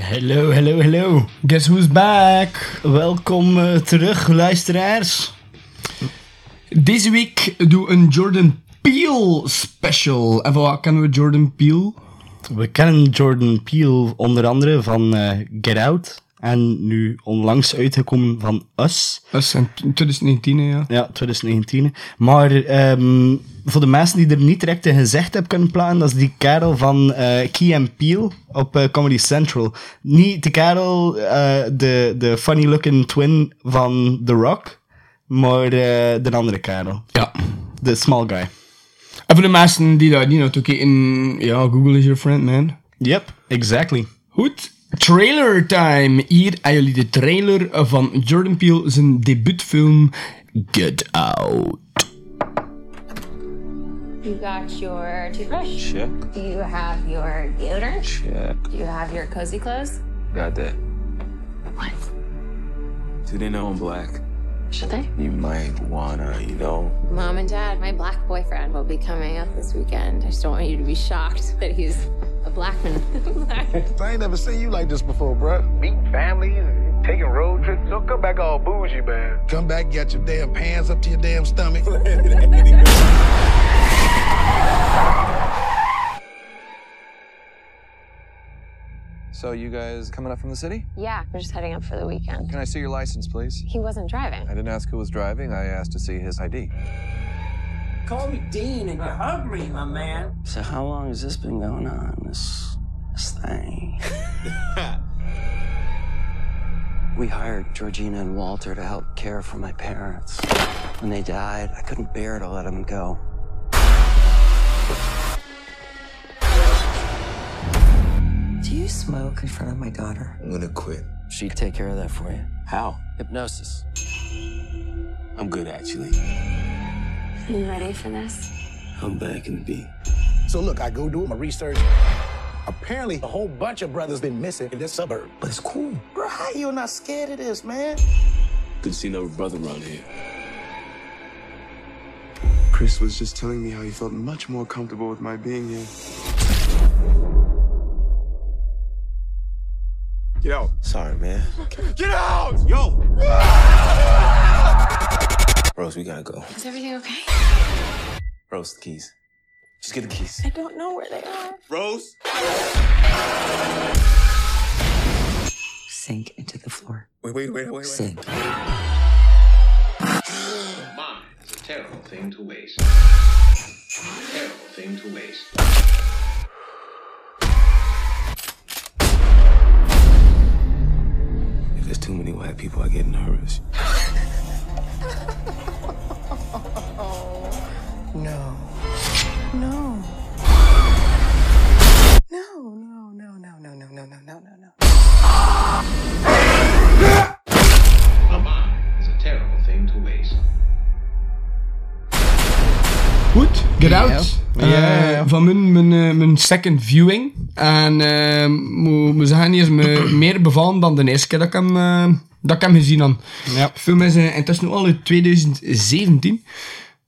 Hallo, hallo, hallo. Guess who's back? Welkom eh, terug, luisteraars. Deze week doen we een Jordan Peele special. En van wat kennen we Jordan Peele? We kennen Jordan Peele onder andere van eh, Get Out. En nu onlangs uitgekomen van Us. Is in 2019, hè, ja. Ja, 2019. Maar ehm, voor de mensen die er niet direct een gezicht hebben kunnen plaatsen, dat is die kerel van eh Key and Peele op eh, Comedy Central. Niet de kerel, eh, de, de funny looking twin van The Rock, maar de andere kerel. Ja. De small guy. En voor de mensen die dat niet naartoe kijken, ja, Google is your friend, man. Yep, exactly. Goed. Trailer time. Hier aan jullie de trailer van Jordan Peele zijn debuutfilm Get Out. You got your toothbrush? Check, Do you have your deodorant? check. Do you have your cozy clothes? Got that. What? Do they know I'm black? Should they? You might wanna, you know. Mom and Dad, my black boyfriend will be coming up this weekend. I just don't want you to be shocked that he's a black. I ain't never seen you like this before, bruh. Meeting families and taking road trips. Don't come back all bougie, man. Come back, got your damn pants up to your damn stomach. So you guys coming up from the city? yeah, we're just heading up for the weekend. Can I see your license, please? He wasn't driving. I didn't ask who was driving. I asked to see his ID. Call me Dean and you're hungry, my man. So how long has this been going on? This this thing. we hired Georgina and Walter to help care for my parents. When they died, I couldn't bear to let them go. Do you smoke in front of my daughter? I'm gonna quit. She'd take care of that for you. How? Hypnosis. I'm good, actually. You ready for this? I'm back in the beat. so look, I go do my research. Apparently, a whole bunch of brothers been missing in this suburb. But it's cool. Bro, how you not scared of this, man? Good to see no brother around here. Chris was just telling me how he felt much more comfortable with my being here. Get out. Sorry, man. Get out! Yo! Ah! Rose, we gotta go. Is everything okay? Rose, the keys. Just get the keys. I don't know where they are. Rose? Sink into the floor. Wait, wait, wait, wait, wait. Sink. Mine is a terrible thing to waste. Terrible thing to waste. If there's too many white people, I get nervous. No. No. No, no, no, no, no, no, no, no, no, no, no. Mine is a terrible thing to waste. Goed, Get Out. Eh, ja. van mijn, mijn, eh, mijn second viewing. En eh, moet moet zeggen, die is me meer bevallen dan de eerste keer dat ik hem, eh, dat ik hem gezien had. Ja. De film is intussen al uit 2017.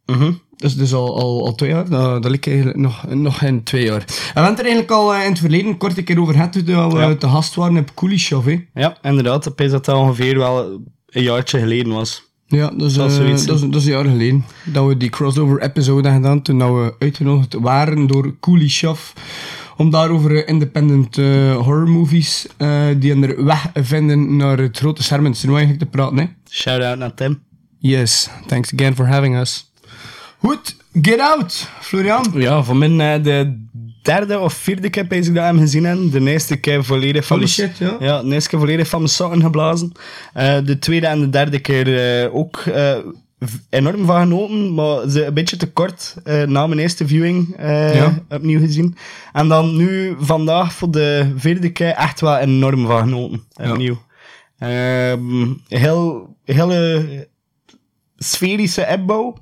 Mhm. Dat is dus al, al, al twee jaar. Dat, dat lijkt eigenlijk nog, nog in twee jaar. En we hebben het er eigenlijk al eh, in het verleden kort een keer over gehad toen we Ja. te gast waren op Kulishov. Ja, inderdaad. Ik denk dat dat ongeveer wel een jaartje geleden was. Ja, dat is, Dat is eh, dat, is, dat is een jaar geleden. Dat we die crossover episode hebben gedaan. Toen dat we uitgenodigd waren door Kulishov. Om daarover eh, independent horror movies die in de weg vinden naar het grote scherm in het cinema eigenlijk te praten. Hè. Shout-out naar Tim. Yes, thanks again for having us. Goed, Get Out, Florian. Ja, voor mij eh, de derde of vierde keer bezig dat hem gezien heb. De eerste keer volledig van shit, ja. Ja, de eerste keer volledig van mijn sokken geblazen. Eh, de tweede en de derde keer eh, ook enorm van genoten, maar ze een beetje te kort na mijn eerste viewing Ja. opnieuw gezien. En dan nu vandaag voor de vierde keer echt wel enorm van genoten. Opnieuw. Ehm heel, hele sferische opbouw.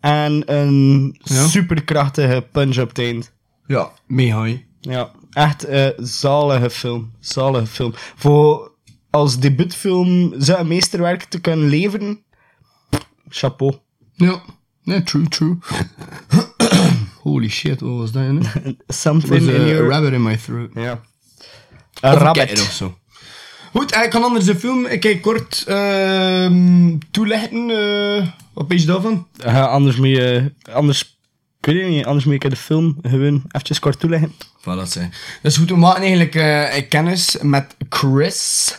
En een Ja. superkrachtige punch op het eind. Ja, mega. hè. Ja, echt een zalige film. Zalige film. Voor als debuutfilm zo'n meesterwerk te kunnen leveren, chapeau. Ja, nee, true, true. Holy shit, wat was dat? hè? Something was in a your... rabbit in my throat. Ja. Een rabbit. ketter of zo. Goed, eh, ik kan anders de film ik ga kort ehm toelichten. eh wat weet je daarvan? Ja, anders moet je... Anders... Ik weet niet, anders moet je de film gewoon eventjes kort toeleggen. Voilà, zei. Dus goed, we maken eigenlijk eh, kennis met Chris,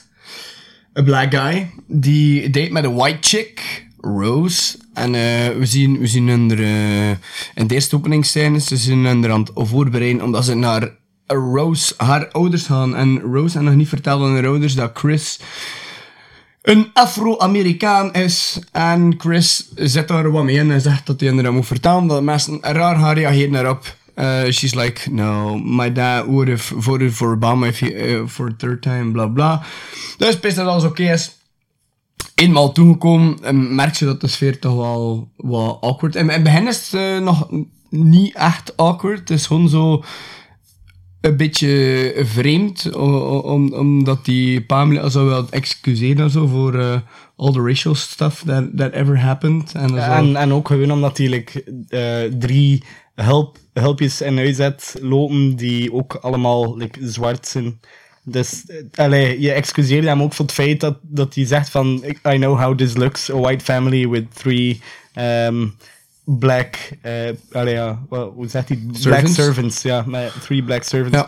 een black guy, die date met een white chick, Rose. En eh, we zien, we zien hun er, eh, in de eerste openingsscènes, ze zijn hun er aan het voorbereiden, omdat ze naar Rose, haar ouders gaan. En Rose had nog niet verteld aan haar ouders dat Chris een Afro-Amerikaan is. En Chris zet daar wat mee in en zegt dat hij dat moet vertellen. Dat mensen raar gaan reageren daarop. Uh, she's like, no, my dad would have voted for Obama uh, for a third time, bla bla. Dus best dat alles oké is. Eenmaal toegekomen, en merk je dat de sfeer toch wel wat awkward is. In het begin is het eh, nog niet echt awkward. Het is gewoon zo een beetje vreemd, omdat die Pamela zo wel excuseren en zo voor eh, all the racial stuff that, that ever happened. En. En, ook gewoon omdat hij eh, drie hulp, hulpjes in huis had lopen die ook allemaal zwart zijn. Dus eh, allee, je excuseert hem ook voor het feit dat, dat hij zegt van I know how this looks, a white family with three um, black, eh allee, ja, hoe zegt hij? Black Servants? ja, met three black servants. Ja.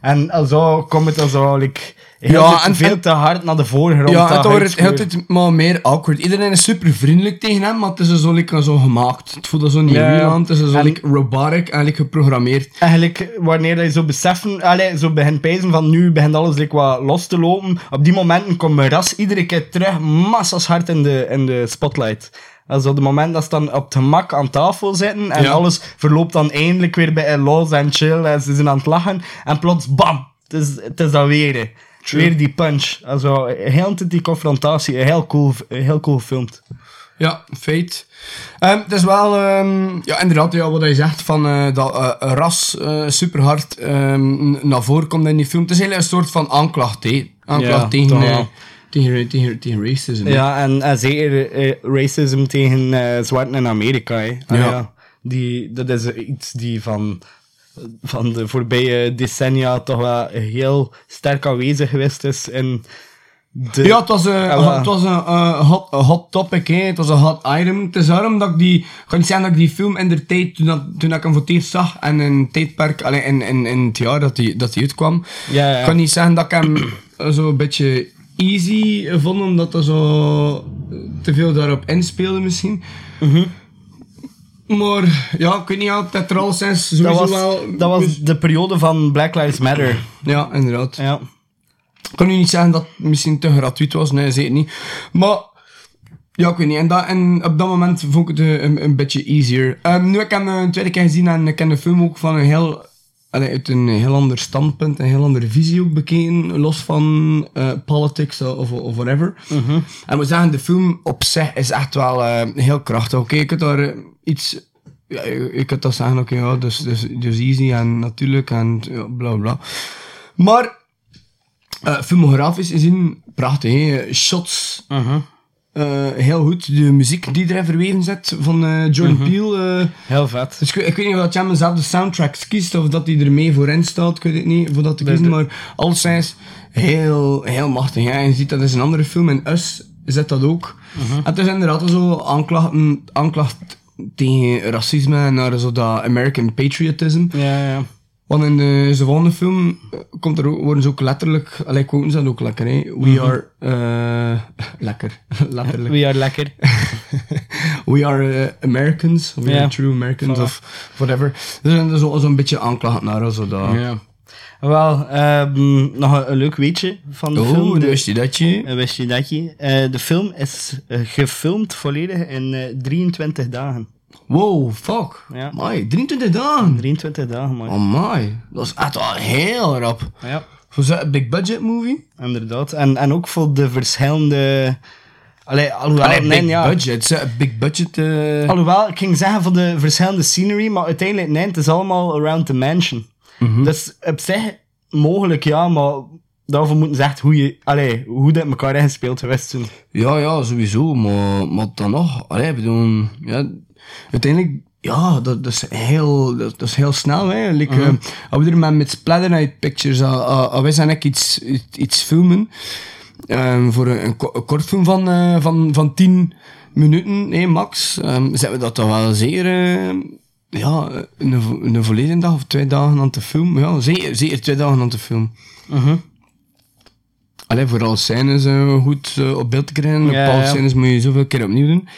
En al zo komt het al zo like, heel Ja, en- veel en- te hard naar de voorgrond. Ja, dat het wordt altijd maar meer awkward. Iedereen is super vriendelijk tegen hem, maar het is zo, like, zo gemaakt. Het voelt zo niet Ja, real aan. Het is zo en- like, robotic en like, geprogrammeerd. Eigenlijk, wanneer je zo beseffen, allee, zo begint pijzen van nu begint alles like, wat los te lopen, op die momenten komt ras iedere keer terug massas hard in de, in de spotlight. Is op het moment dat ze dan op het gemak aan tafel zitten en Ja. alles verloopt dan eindelijk weer bij los en chill en ze zijn aan het lachen en plots bam, het is, het is dat weer. hè. Weer die punch. Also, heel die confrontatie, heel cool, heel cool gefilmd. Ja, feit. Ehm, het is wel, ehm, ja, inderdaad, ja, wat hij zegt van eh, dat eh, ras eh, super hard ehm, naar voren komt in die film. Het is eigenlijk een soort van aanklacht, hè? Aanklacht Ja, tegen. Tegen, tegen, tegen racism. Ja, en, en zeker eh, racism tegen eh zwarten in Amerika. Hè. Ah, Ja. Die, dat is iets die van, van de voorbije decennia toch wel heel sterk aanwezig geweest is in de... Ja, het was, een Ah, het was een eh, hot, een hot topic, hè. het was een hot item. Het is daarom dat ik die, ik ga niet zeggen dat ik die film in de tijd, toen, dat, toen ik hem voor het eerst zag, en in het tijdperk, allee, in, in, in het jaar dat die, dat die uitkwam, Ja, ja. ik kan niet zeggen dat ik hem eh, zo een beetje easy vond, omdat er zo te veel daarop inspeelde misschien. Mhm. Maar ja, ik weet niet, ja, het heeft er al sinds dat sowieso was, wel... dat was de periode van Black Lives Matter. Ja, inderdaad. Ja. Ik kan nu niet zeggen dat het misschien te gratuit was, nee, zeker niet. Maar, ja, ik weet niet. En, dat, en op dat moment vond ik het eh, een, een beetje easier. Ehm, nu heb ik hem een tweede keer gezien en ik heb de film ook van een heel, allee, uit een heel ander standpunt, een heel andere visie ook bekeken, los van eh, politics of, of whatever. En ik moet zeggen, de film op zich is echt wel eh, heel krachtig. Oké, ik heb daar eh, iets... Ja, je je kunt dat zeggen, oké, ja, dus, dus, dus easy en natuurlijk en ja, bla bla. Maar eh, filmografisch gezien, prachtig, hè? shots. Eh, heel goed. De muziek die erin verweven zit van Jordan Mhm. Peele. eh, Heel vet. dus ik, weet- ik weet niet of Jam dezelfde soundtracks kiest of dat hij er mee voor in staat. Ik weet het niet, voor dat te De- kiezen. de- Maar alleszins heel, heel machtig. En je ziet dat is een andere film. In Us zit dat ook. Mhm. En het is inderdaad zo aanklacht, aanklacht tegen racisme en naar zo dat American patriotism. Ja, ja. Want in de, zijn volgende film eh, komt er ook, worden ze ook letterlijk, allee, quoten ze dat ook lekker, hè. We are, eh, lekker, letterlijk. We are lekker. We are eh, Americans, we are true Americans, Voilà. of whatever. Dus er is zo- zo'n beetje aanklacht naar, zo dat. Ja. Wel, ehm, nog een, leuk weetje van de Oh, film. De- wist je dat je? Wist je dat je? Eh, de film is gefilmd volledig in eh, 23 dagen. Wow, fuck. Ja. Amai, 23 dagen. 23 dagen, man. Amai, dat is echt wel heel rap. Ja. Voor zo'n big budget movie? Inderdaad. En, en ook voor de verschillende... Allee, alhoewel, Allee, nee, big ja. budget. Zo'n big budget... eh, Alhoewel, ik ging zeggen voor de verschillende scenery, maar uiteindelijk, nee, het is allemaal around the mansion. Mhm. Dus op zich, mogelijk ja, maar daarvoor moeten ze echt hoe, je, allee, hoe dat elkaar ingespeeld geweest zijn. Ja, ja, sowieso. Maar, maar dan nog, allee, bedoel, ja, uiteindelijk, ja, dat, dat is heel, dat, dat is heel snel, hè. Like, eh, als we er maar met Splatter Night Pictures, uh, uh, wij zijn echt iets, iets, filmen, ehm, voor een, een, kortfilm van, eh, van, van 10 minuten, hè, max, um, zijn we dat toch wel zeer, eh, ja, een, vo- een volledige dag of twee dagen aan te filmen. Ja, zeker, zeker twee dagen aan te filmen. Mhm. Allee, voor alle scènes eh, goed eh, op beeld te krijgen. Ja, Bepaalde ja. scènes moet je zoveel keer opnieuw doen.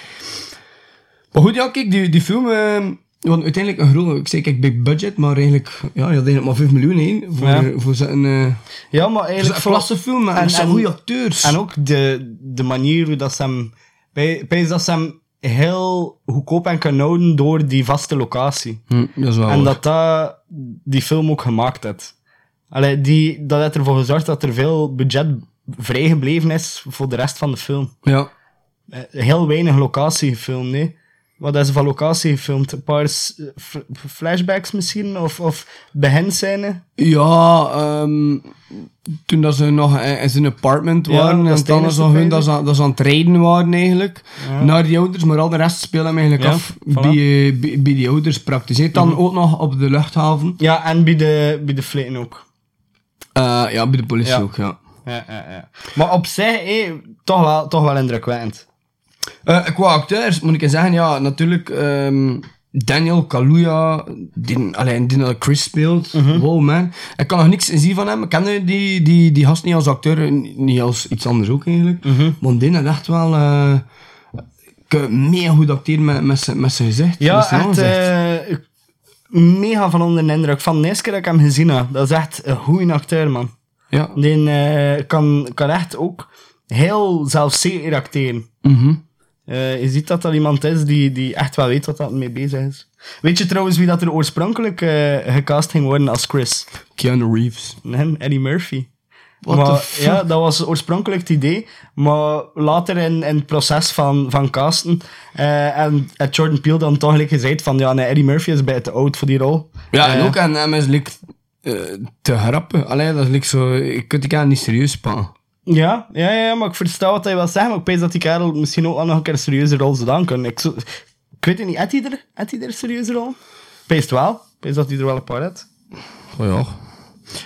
Maar goed, ja, kijk, die, die film... eh, want uiteindelijk een grote... Ik zei, kijk, big budget, maar eigenlijk... Ja, je had eigenlijk maar 5 miljoen heen voor, Ja. voor zo'n... eh Ja, maar eigenlijk... zo'n klassefilm met zo'n goede acteurs. En ook de, de manier hoe dat ze hem... Bij, dat ze hem heel goedkoop en kan houden door die vaste locatie. Hm, dat is wel en dat dat die film ook gemaakt heeft. Allee, die, dat heeft ervoor gezorgd dat er veel budget vrijgebleven is voor de rest van de film. Ja. Eh, Heel weinig locatie gefilmd, nee. Wat is van locatie gefilmd? Een paar flashbacks misschien? Of, of beginscène? Ja, ehm, toen dat ze nog in zijn apartment waren, dat is en dan enigste zo hun dat ze, aan- dat ze aan het rijden waren eigenlijk, Ja. naar die ouders, maar al de rest spelen hem eigenlijk Ja, af voilà. Mhm. bij, eh, bij, bij die ouders praktisch. hè. Dan ook nog op de luchthaven. Ja, en bij de, bij de flitten ook. Eh, ja, bij de politie ook, ja. Ja, ja, ja. Maar op zich, hé, toch, wel, toch wel indrukwekkend. Eh, qua acteurs moet ik zeggen, ja, natuurlijk ehm, Daniel Kaluuya, die, alleen die dat Chris speelt. Mhm. Wow, man. Ik kan nog niks zien van hem. Ik ken die, die, die gast niet als acteur, niet als iets anders ook eigenlijk. Mhm. Maar die had echt wel... eh mega goed acteren met, met, zijn- met zijn gezicht. Ja, echt eh, mega van onder de indruk. Van de eerste keer dat ik hem gezien heb. Dat is echt een goede acteur, man. Ja. Die kan, kan echt ook heel zelfzeker acteren. Mhm. Eh, je ziet dat dat iemand is die, die echt wel weet wat dat mee bezig is. Weet je trouwens wie dat er oorspronkelijk eh, gecast ging worden als Chris? Keanu Reeves. Nee, Eddie Murphy. Maar? Ja, dat was oorspronkelijk het idee. Maar later in, in het proces van, van casten eh, en had Jordan Peele dan toch gezegd van ja, nee, Eddie Murphy is bij te oud voor die rol. Ja, en ook aan hem is like, te grappen. Allee, dat is like zo... Je kunt die niet serieus pakken. Ja, ja, ja, maar ik versta wat hij wil zeggen. Maar ik weet dat die kerel misschien ook wel nog een keer een serieuze rol zou dan kunnen. Ik, zo, ik weet het niet, had hij er, had hij er een serieuze rol? Peest wel. Peest dat hij er wel een paar had. Oh ja.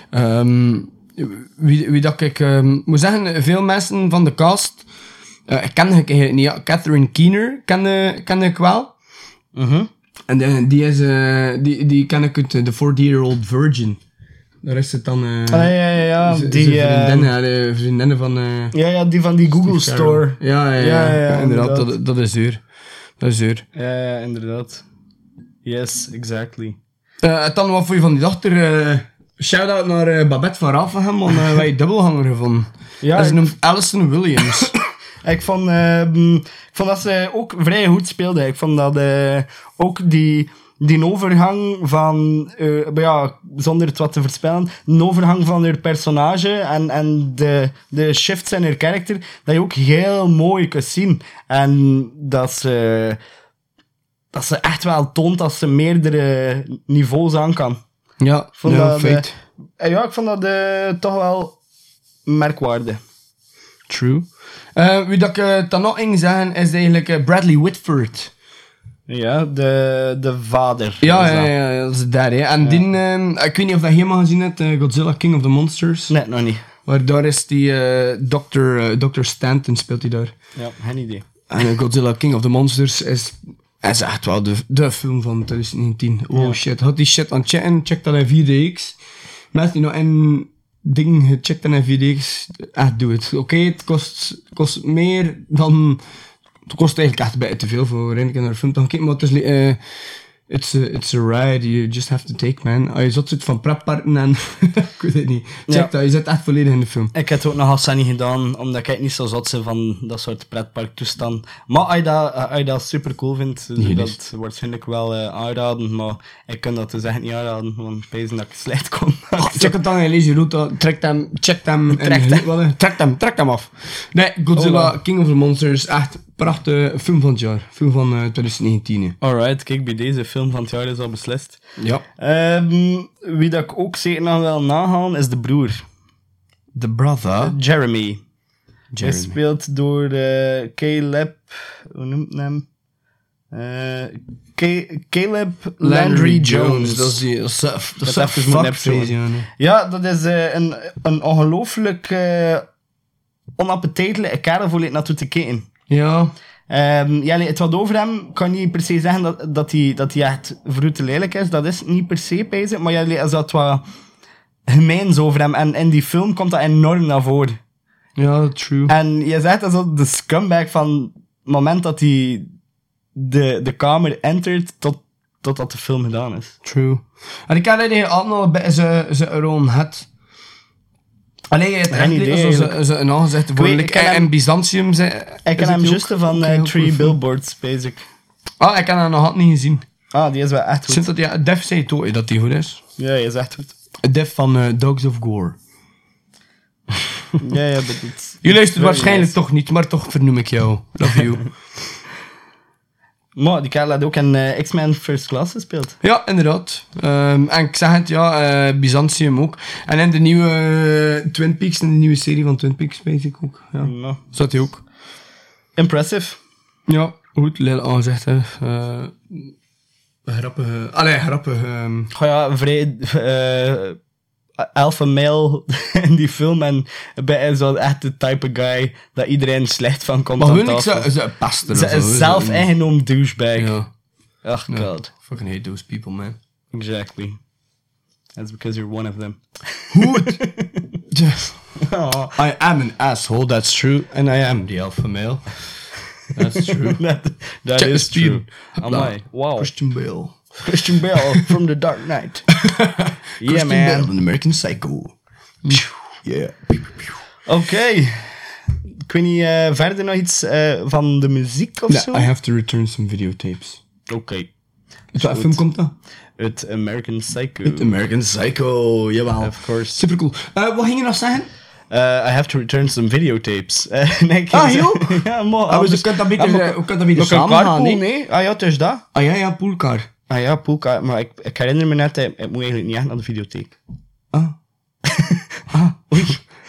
Ehm, wie, wie dat ik ehm, moet zeggen, veel mensen van de cast. eh ik ken ik niet. Ja. Catherine Keener kende, kende ik wel. Mhm. En die, die, is, eh, die, die ken ik uit eh, The 40-Year-Old Virgin. Daar is het dan. eh Ah, ja, ja, ja. Die, eh, vriendinnen, vriendinnen van. eh, Ja, ja, die van die Google Steve. Store. Ja, ja, ja, Ja, ja, inderdaad. inderdaad. Dat, dat is duur. Dat is duur. Ja, ja, inderdaad. Yes, exactly. Eh, en dan wat voor je van die dochter. eh Shout-out naar Babette van Raffenham, want uh, wij dubbelganger gevonden. Ja, ze noemt Alison Williams. Ik vond, ehm, ik vond dat ze ook vrij goed speelde. Ik vond dat eh, ook die, die overgang van, eh, ja, zonder het wat te voorspellen, een overgang van haar personage en, en de, de shifts in haar karakter, dat je ook heel mooi kunt zien. En dat ze, dat ze echt wel toont dat ze meerdere niveaus aan kan. ja, Ik vond ja, dat, feit. eh, ja, ik vond dat eh, toch wel merkwaardig. True. Eh, wie dat ik eh, dan nog ging zeggen, is eigenlijk eh, Bradley Whitford. Ja, de, de vader. Ja, ja, dat. ja, dat is daar. Hè. En die, ehm, ik weet niet of dat je helemaal gezien hebt, eh, Godzilla King of the Monsters. Nee, nog niet. Maar daar is die eh Dr. eh, Dr. Stanton speelt hij daar. Ja, geen idee. En eh, Godzilla King of the Monsters is, is echt wel de, de film van 2019. Oh shit, had die shit aan checken, check dat in 4DX. Mensen die nog een ding gecheckt hebben in 4DX, echt doe het. Oké, het kost, kost meer dan... Het kost eigenlijk echt bij te veel voor een keer naar film te gaan kijken, maar het is... eh, It's a, it's a ride you just have to take, man. Als je zat zit van pretparken en... ik weet het niet. Check Ja. dat, je zit echt volledig in de film. Ik heb het ook nog als niet gedaan, omdat ik niet zo zot ben van dat soort pretparktoestand. Maar als je dat, als je dat super cool vindt, Nee, ik dus. dat waarschijnlijk wel eh, aanraden. Maar ik kan dat dus echt niet aanraden, want ik weet dat ik slecht kom. Check het dan lees je route. Trek hem, check hem. Trek hem, trek hem af. Nee, Godzilla, Oh, King of the Monsters. Echt prachtige film van het jaar. Film van eh, 2019. hè. Alright, kijk, bij deze film van het jaar is al beslist. Ja. Ehm, wie dat ik ook zeker nog wel nagaan, is de broer. The Brother. Jeremy. Hij Jeremy. speelt door eh, Caleb... Hoe noemt hij hem? Eh, Ca- Caleb Landry Jones. Dat is die... Dat is, dat fuckface, ja, dat is eh, een, een ongelooflijk uh, onappetijtelijke kerel voor naartoe te kijken. Ja. Ehm, ja, nee, het wat over hem kan niet per se zeggen dat, dat, hij, dat hij echt vroete lelijk is. Dat is niet per se pijzen, maar ja, nee, er zat wat gemeens over hem. En in die film komt dat enorm naar voren. Ja, true. En je zegt dat zo de scumbag van het moment dat hij de, de kamer entert tot, totdat de film gedaan is. True. En ik had eigenlijk altijd al een beetje zijn- zijn rol had. Alleen je hebt Geen echt idee, niet zoals eigenlijk. ze een aangezegd voor weet, like, ik ken hem- in Byzantium. zei- Ik is ken hem het juist van een heel Three. Billboards, basic. Ah, ik heb hem nog niet gezien. Ah, die is wel echt goed. Sinds dat ja, Def zei toch dat die goed is. Ja, die is echt goed. Def van eh, Dogs of Gore. Ja, ja, but it's... Je luistert waarschijnlijk nice. toch niet, maar toch vernoem ik jou. Love you. Maar die kerel had ook in eh, X-Men First Class gespeeld. ja, inderdaad. Ehm, en ik zeg het, ja, eh, Byzantium ook. En in de nieuwe eh, Twin Peaks, in de nieuwe serie van Twin Peaks, weet ik ook. Ja. Zat hij ook. impressive. Ja, goed, Lil aangezegd, hè. Grappige... Allee, grappige... Goh ja, vrij... alpha male in die film. En bij is wel echt de type of guy dat iedereen slecht van komt Maar hun, ik ze, ze pesten Ze is zelf Ze- ingenomen douchebag. Ja. Ach Ja. god. Fucking hate those people, man. Exactly. That's because you're one of them. Just- Oh. I am an asshole, that's true. And I am the alpha male. That's true. that that Check is true. Amai. Wow. Christian Bale. Christian Bale from The Dark Knight. yeah, Christian man. Bale, an American Psycho. Yeah. Oké. Ik weet niet, eh, verder nog iets eh, van de muziek of zo? I have to return some videotapes. Oké. Uit welke film komt dat? Het American Psycho. Het American Psycho, jawel. Of course. Super cool. Eh, wat ging je nog zeggen? Uh, I have to return some videotapes. Nee, Ah, joh? ja, maar... Ah, dus je kunt dat beter, Ah, maar- eh, je kunt dat beter maar samen gaan, nee? Ah ja, het is dat. Ah ja, ja, poolcar. Ah ja, poolkaart. Maar ik, ik herinner me net, ik moet eigenlijk niet echt naar de videotheek. Ah. ah, oei.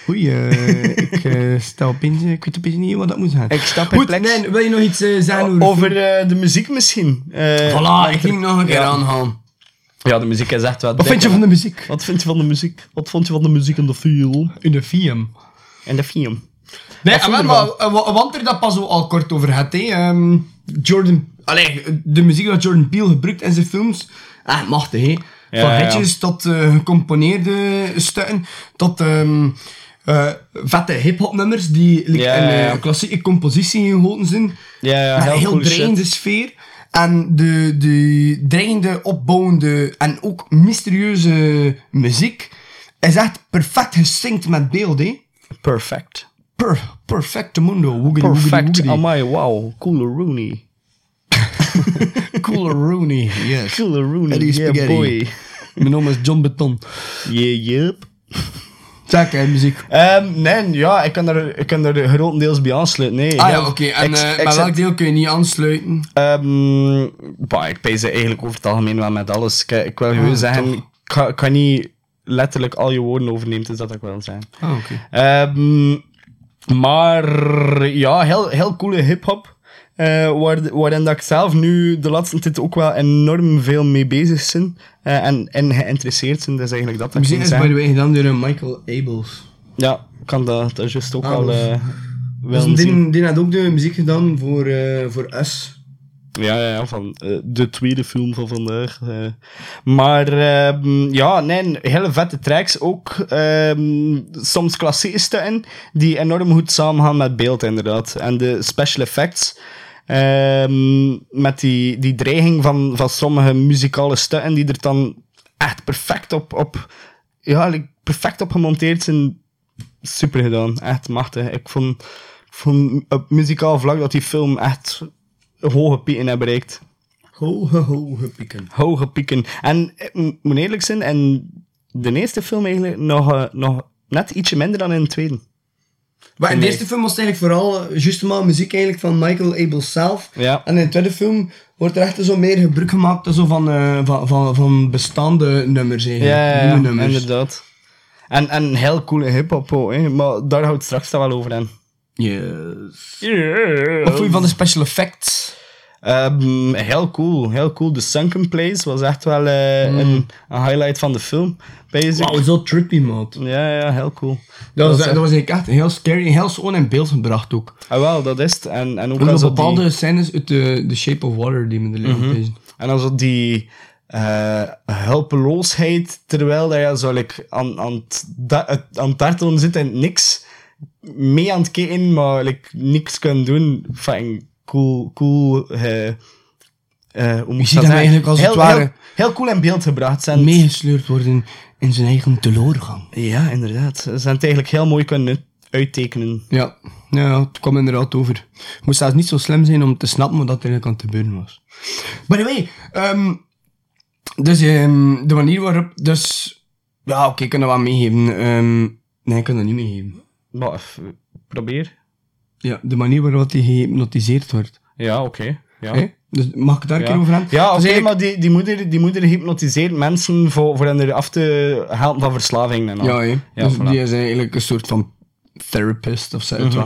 Oei, eh, ik eh, sta opeens, eh, ik weet opeens niet wat dat moet zijn. Ik stap Goed, perplex. nee, wil je nog iets eh, zeggen over, de Over eh, de muziek misschien. Eh, Voilà, ik ging nog een keer ja. aangaan. Ja, de muziek is echt wel... Wat vind je van de muziek? Wat vind je van de muziek? Wat vond je van de muziek in de film? In de film. In de film. Nee, maar, want er dat pas zo al kort over had, hè. Ehm, Jordan... Allee, de muziek dat Jordan Peele gebruikt in zijn films... Ah, machtig, hè. Ja, Van hitjes tot eh, gecomponeerde stukken, tot ehm, eh, vette hip-hop nummers die like, een klassieke compositie gegoten zijn. Ja, ja, Met heel een heel dreigende shit. sfeer. En de, de dreigende, opbouwende en ook mysterieuze muziek is echt perfect gesynct met beeld, hè. Perfect. Per, perfecte mundo. Woogity, woogity, Perfect. woogity. Amai, wow. Coole Rooney. Cooler Rooney, yes. Coole Rooney, Eddie yeah Spaghetti. boy. Mijn naam is John Beton. Yeah, yep. Muziek. Ehm, nee, ja, ik kan er, ik kan er grotendeels bij aansluiten. Nee, Ah ja, oké. En eh, zit- welk deel kun je niet aansluiten? Ehm, bah, ik pees eigenlijk over het algemeen wel met alles. Ik, ik wil gewoon Ah, zeggen, ik kan, ik kan niet letterlijk al je woorden overnemen, dus dat ik wel zijn. Ah, oké. Ehm, maar ja, heel, heel coole hip-hop. Eh, waar, waarin dat ik zelf nu de laatste tijd ook wel enorm veel mee bezig ben. eh, en, en geïnteresseerd ben. Dat is eigenlijk dat. Ging is by the way gedaan door eh, Michael Abels. Ja, kan dat, dat juist ook al dat is- eh Dus wel zien. die, die had ook de muziek gedaan voor, voor Us. Ja, ja, ja, van de tweede film van vandaag. Maar ehm, ja, nee, hele vette tracks ook. ehm, soms klassieke stukken die enorm goed samengaan met beeld, inderdaad. En de special effects Ehm, met die, die dreiging van, van sommige muzikale stukken die er dan echt perfect op, op, ja, perfect op gemonteerd zijn. Super gedaan. Echt machtig. Ik vond, vond op muzikaal vlak dat die film echt hoge pieken heeft bereikt. Hoge, hoge pieken. Hoge pieken. En ik mo- moet eerlijk zijn, en de eerste film eigenlijk nog, eh, nog net ietsje minder dan in de tweede. Maar in de eerste film was het eigenlijk vooral eh, juist maar muziek eigenlijk van Michael Abel zelf. Ja. En in de tweede film wordt er echt zo meer gebruik gemaakt zo van, eh, van, van, van bestaande nummers eigenlijk. Ja, ja, ja, Nieuwe nummers. inderdaad. En, en heel coole hip-hop ook, hè. maar daar houdt het straks dan wel over aan. Yes. Wat vond je van de special effects? Ehm, heel cool, heel cool. De Sunken Place was echt wel eh, Mm. een, een highlight van de film. Basic. Wauw, zo trippy, man. Ja, ja, heel cool. Dat was, Dat was echt heel scary, heel schoon in beeld gebracht ook. Ah, wel, dat is het. En, en ook als bepaalde die, scènes uit de, The Shape of Water die me liggen Mhm. opeens. En als dat die eh, hulpeloosheid, terwijl dat je zo like, aan, aan, aan het dartelen zit en niks mee aan het kijken, maar like, niks kan doen. Fucking cool, cool. eh, eh, hoe moet ziet dat eigenlijk als het heel, ware- Heel, heel cool in beeld gebracht. Zijn Meegesleurd worden in zijn eigen teleurgang. Ja, inderdaad. Ze zijn het eigenlijk heel mooi kunnen uit- uittekenen. Ja, ja, het kwam inderdaad over. Je moest zelfs niet zo slim zijn om te snappen wat er eigenlijk aan het gebeuren was. By the way, ehm, dus ehm, de manier waarop... Dus, ja, oké, ik kan dat wel meegeven. Ehm, nee, ik kan dat niet meegeven. Maar, f- probeer. Ja, de manier waarop hij gehypnotiseerd wordt. Ja, oké. Ja. Dus mag ik daar een Ja, keer over hebben? ja Dus oké, eigenlijk- maar die, die, moeder, die moeder hypnotiseert mensen voor, voor hen af te helpen van verslaving en al. Ja. Ja, dus voilà. die is eigenlijk een soort van therapist of zo. Mhm.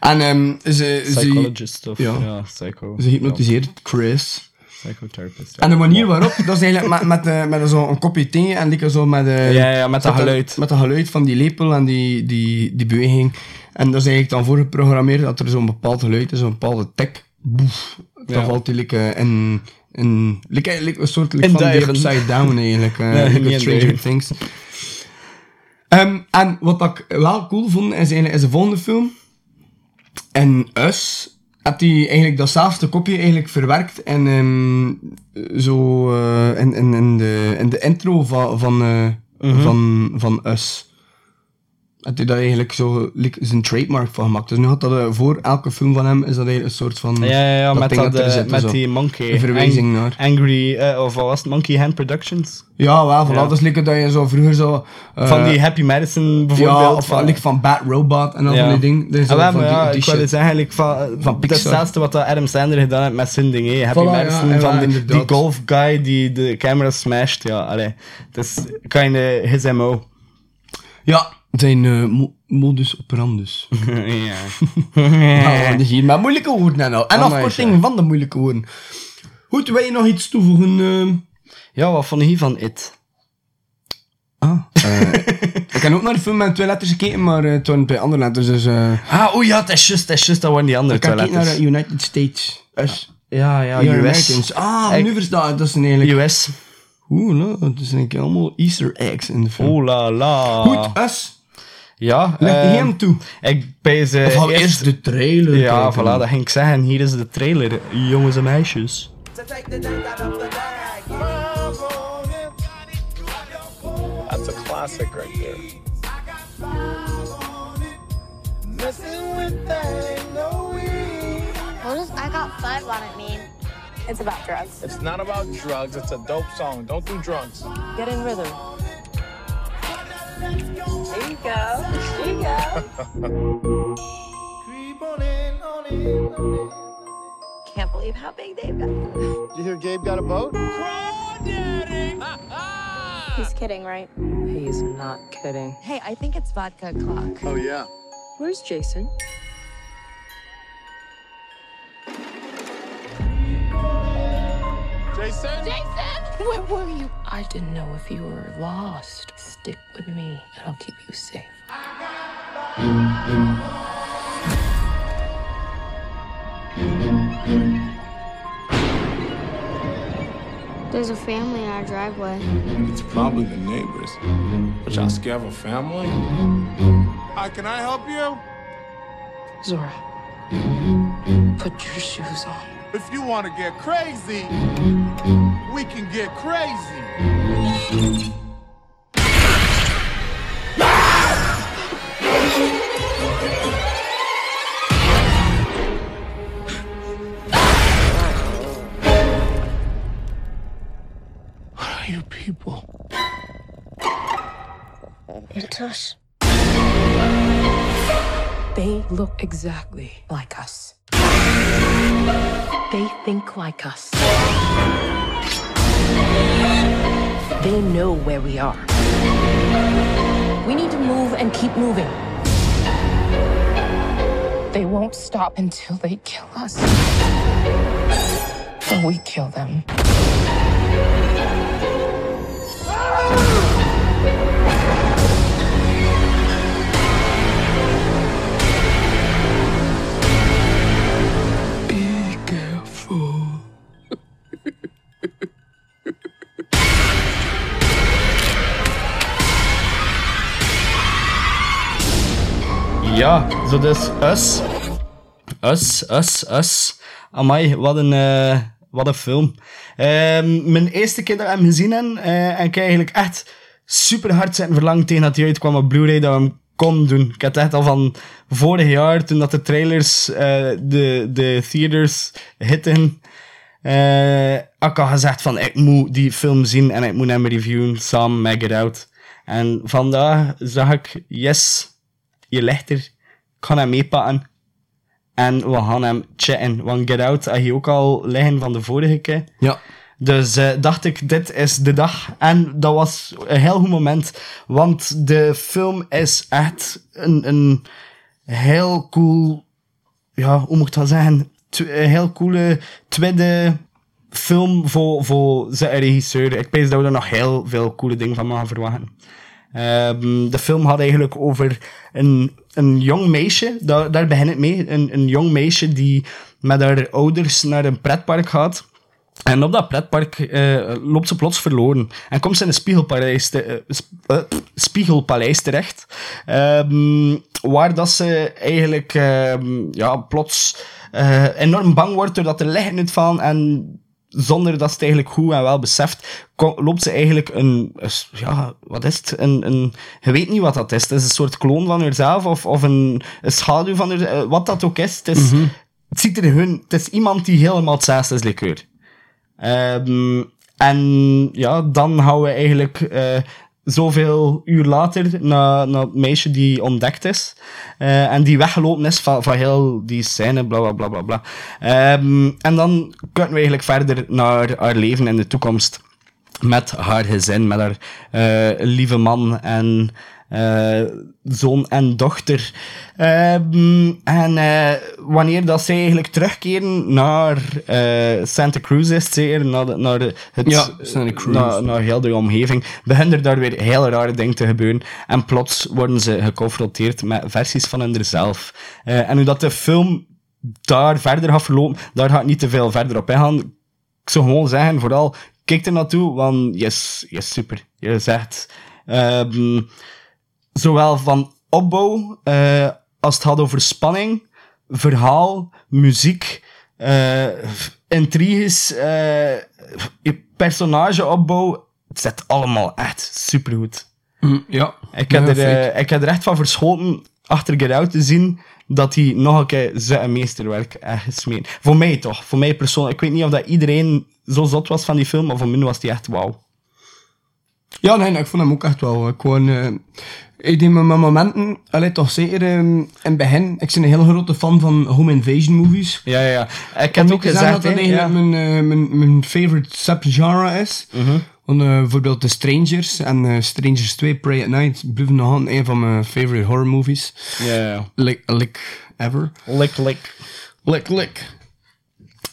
En ehm, ze, ze, Psychologist of ja. ja, psycho. ze hypnotiseert Chris. Psychotherapist. En de manier waarop, dat is eigenlijk met, met, eh, met zo'n een kopje thee en zo met, eh, Ja, ja, met dat de- geluid. met dat geluid van die lepel en die, die, die beweging. En dat is eigenlijk dan voorgeprogrammeerd dat er zo'n bepaald geluid is, een bepaalde tik. Boef. Dan Ja. valt die like, eh, in, in like, like een soort like, van die upside down eigenlijk. Nee, like niet in Stranger. Things. Ehm, en wat ik wel cool vond, is eigenlijk is de volgende film. En Us had hij eigenlijk datzelfde kopje eigenlijk verwerkt en ehm, zo eh, in, in, in, de, in de intro van, van, Mhm. van, van Us. Had hij daar eigenlijk zo zijn trademark van gemaakt. Dus nu had dat eh, voor elke film van hem is dat een soort van. Ja, ja, ja met, dat, eh, zit, met zo. die monkey. Een verwijzing Ang- naar. Angry, eh, of wat was het? Monkey Hand Productions? Ja, wel, voilà. Ja. Dat is like dat je zo vroeger zo. van die Happy Medicine bijvoorbeeld. Ja, of van, like van Bad Robot en al van die dingen. Dat is Ah, van maar die- ja, die ik wil dus eigenlijk van, Van van Pixar. hetzelfde wat Adam Sandler gedaan heeft met zijn ding, hè. Happy Voilà, ja, ja, van die, die golf guy die de camera smasht, ja, allee. Dat is kinda his MO. Ja, zijn eh, mo- modus operandus. ja. Nou, dus hier met moeilijke woorden en al. En Amai, afkorting van de moeilijke woorden. Goed, wil je nog iets toevoegen? ehm? Ja, wat vond je van It? Ah. eh, ik heb ook naar de film met twee letters gekeken, maar eh, toen bij andere letters. Dus, eh Ah, oeh ja, dat is juist, dat is juist, dat waren die andere ik twee naar United States. Us. Ja, ja, You're US. Americans. Ah, Ik- nu verstaan ik. Dat is een eigenlijk... US. Oeh, nou, dat zijn eigenlijk allemaal Easter eggs in de film. Oeh la la. Goed, Us. Ja, Leg de ehm, hem toe. Ik bij ze Of gaan we eerst de trailer Ja, kijken? voilà, dat ging ik zeggen. Hier is de trailer, jongens en meisjes. That's a classic right there. What does I got five on it mean? It's about drugs. It's not about drugs. It's a dope song. Don't do drugs. Get in rhythm. There you go. There you go. Can't believe how big they've got. Did you hear Gabe got a boat? He's kidding, right? He's not kidding. Hey, I think it's vodka o'clock. Oh, yeah. Where's Jason? Jason? Jason! Where were you? I didn't know if you were lost. Stick with me, and I'll keep you safe. There's a family in our driveway. It's probably the neighbors. But y'all scared of a family? Hi, can I help you? Zora. Put your shoes on. If you want to get crazy, we can get crazy. You people? It's us. They look exactly like us. They think like us. They know where we are. We need to move and keep moving. They won't stop until they kill us. Or we kill them. Ja, zo dus Us. Us, Us, Us. Amai, wat een, eh, wat een film. Ehm, mijn eerste keer dat ik hem gezien heb, eh, en ik eigenlijk echt super hard zijn verlangd tegen dat hij uitkwam op Blu-ray, dat we hem kon doen. Ik had echt al van vorig jaar, toen dat de trailers eh, de, de theaters hitten, eh ik had gezegd van, ik moet die film zien en ik moet hem reviewen samen met Get Out. En vandaag zag ik, yes, je ligt er, ga hem meepakken. En we gaan hem chatten. Want Get Out had je ook al liggen van de vorige keer. Ja. Dus eh, dacht ik, dit is de dag. En dat was een heel goed moment. Want de film is echt een, een heel cool... Ja, hoe moet ik dat zeggen? Een heel coole tweede film voor, voor zijn regisseur. Ik denk dat we er nog heel veel coole dingen van mogen verwachten. Ehm, de film had eigenlijk over een, een jong meisje, daar, daar begint het mee. Een, een jong meisje die met haar ouders naar een pretpark gaat. En op dat pretpark eh, loopt ze plots verloren. En komt ze in een spiegelpaleis, te- eh, spiegelpaleis terecht. Ehm, waar dat ze eigenlijk ehm, ja, plots enorm bang wordt doordat er licht uit van. En zonder dat ze het eigenlijk goed en wel beseft, loopt ze eigenlijk een, ja, wat is het? Een, een, je weet niet wat dat is. Het is een soort kloon van haarzelf of, of een, een schaduw van haar, eh, wat dat ook is. Het, is het ziet er hun, het is iemand die helemaal hetzelfde is, likeur. Ehm, en ja, dan gaan we eigenlijk eh, zoveel uur later naar, naar het meisje die ontdekt is. eh, en die weggelopen is van, van heel die scène, bla bla bla bla. bla. Ehm, en dan kunnen we eigenlijk verder naar haar leven in de toekomst. Met haar gezin, met haar eh, lieve man en eh, zoon en dochter. Ehm, en eh, wanneer dat zij eigenlijk terugkeren naar eh, Santa Cruz is, het naar, de- naar de, het, Ja, Santa Cruz. Naar, naar heel de omgeving, beginnen er daar weer heel rare dingen te gebeuren. En plots worden ze geconfronteerd met versies van hunzelf. En hoe dat de film daar verder gaat verlopen, daar ga ik niet te veel verder op ingaan. Ik zou gewoon zeggen, vooral, kijk er naartoe, want yes, yes, super. Je zegt, ehm, zowel van opbouw, eh, als het gaat over spanning, verhaal, muziek, eh, intriges, eh, personageopbouw, het zit allemaal echt supergoed. Mm, ja. Ik heb, Ja, er, ik heb er echt van verschoten achter Get Out te zien dat hij nog een keer zijn meesterwerk heeft gesmeed. Voor mij toch, voor mij persoonlijk. Ik weet niet of dat iedereen zo zot was van die film, maar voor mij was die echt wauw. Ja, nee, nee, ik vond hem ook echt wel. Ik gewoon, eh, ik denk met mijn momenten, allee, toch zeker eh, in het begin. Ik ben een heel grote fan van home invasion movies. Ja, ja, ja. Ik heb ook gezegd, dat dat hè, eigenlijk ja. mijn, eh, mijn, mijn favorite subgenre is. Want, eh, bijvoorbeeld The Strangers en eh, Strangers 2, Pray at Night, blijven nog altijd een van mijn favorite horror movies. Ja, ja. Like, like ever. Lik, lik. Lik, lik.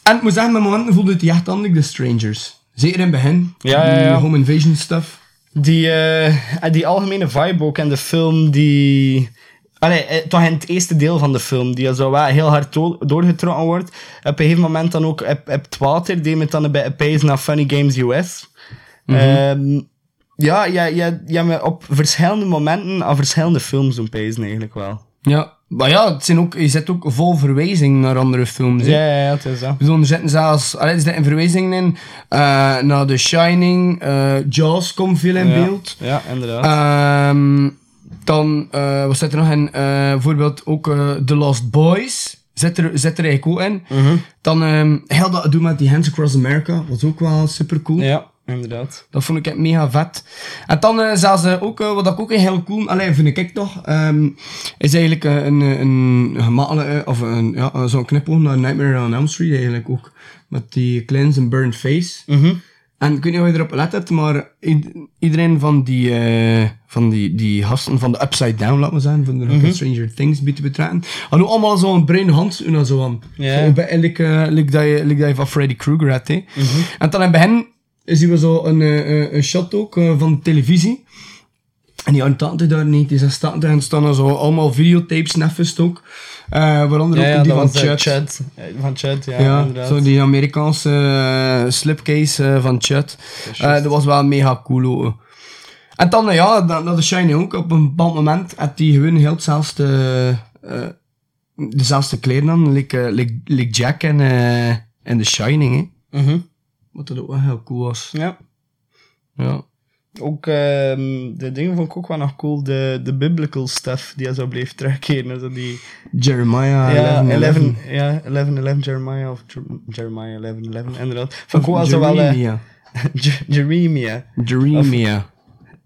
En ik moet zeggen, met momenten voelde het echt like The Strangers. Zeker in het begin. Ja, ja, Die ja. home invasion stuff. Die, en die algemene vibe ook en de film die... Allee, eh, toch in het eerste deel van de film, die zo wel heel hard do- doorgetrokken wordt. Op een gegeven moment dan ook op, op het water, die met dan een beetje pees naar Funny Games US. Mhm. Ehm, ja, ja, ja, op verschillende momenten aan verschillende films doen pezen eigenlijk wel. Ja, Maar ja, het zijn ook, je zit ook vol verwijzingen naar andere films. hè. Ja, ja, ja, het is dat. Ik bedoel, er zitten zelfs allee, er zitten verwijzingen in eh, naar The Shining, eh, Jaws komt veel in Ja. beeld. Ja, inderdaad. Ehm, dan, eh, wat zit er nog in? Eh, bijvoorbeeld ook eh, The Lost Boys. Zit er, zit er eigenlijk ook in. Mhm. Dan ehm heel dat doen met die Hands Across America. Was ook wel super cool. Ja, inderdaad. Dat vond ik echt mega vet. En dan eh, zelfs ook, eh, wat ik ook heel cool, alleen vind ik toch, ehm, is eigenlijk eh, een, een, een gemakkelijke, of een, ja, zo'n knipoog naar Nightmare on Elm Street eigenlijk ook. Met die cleanse and burned face. Mhm. En ik weet niet of je erop let hebt, maar iedereen van die, eh, van die, die gasten van de Upside Down, laat maar zeggen, van de Mhm. Stranger Things te betrekken, hadden allemaal zo'n bruin hand en zo aan. Ja. Zo, bij- like, like dat je, like dat je van Freddy Krueger had, hè. Mhm. En dan in het begin zien we zo een, eh, eh, een shot ook eh, van de televisie. En die jaren 80 daar, 1986, en staan er zo allemaal videotapes neffest ook. Eh waaronder Ja, ook ja, die van eh, Chud. Eh, Van Chud, ja, Ja, inderdaad. zo die Amerikaanse eh, slipcase eh, van Chud. Eh, dat was wel mega cool. En dan, eh, ja, dat, dat is Shiny ook. Op een bepaald moment had hij gewoon heel hetzelfde, eh, dezelfde kleren aan, like, eh, like, like Jack en, eh en The Shining, hè. Mhm. Wat dat ook wel heel cool was. Ja. Ja. Ook ehm, de dingen vond ik ook wel nog cool. De, de biblical stuff die hij zo bleef terugkeren. Zo die, Jeremiah ja, 11, 11, 11. ja, 11, 11 Jeremiah of Jer- Jeremiah 11, 11, inderdaad. Vond ik ook wel zo wel... eh, Jeremiah. Je- Jeremiah.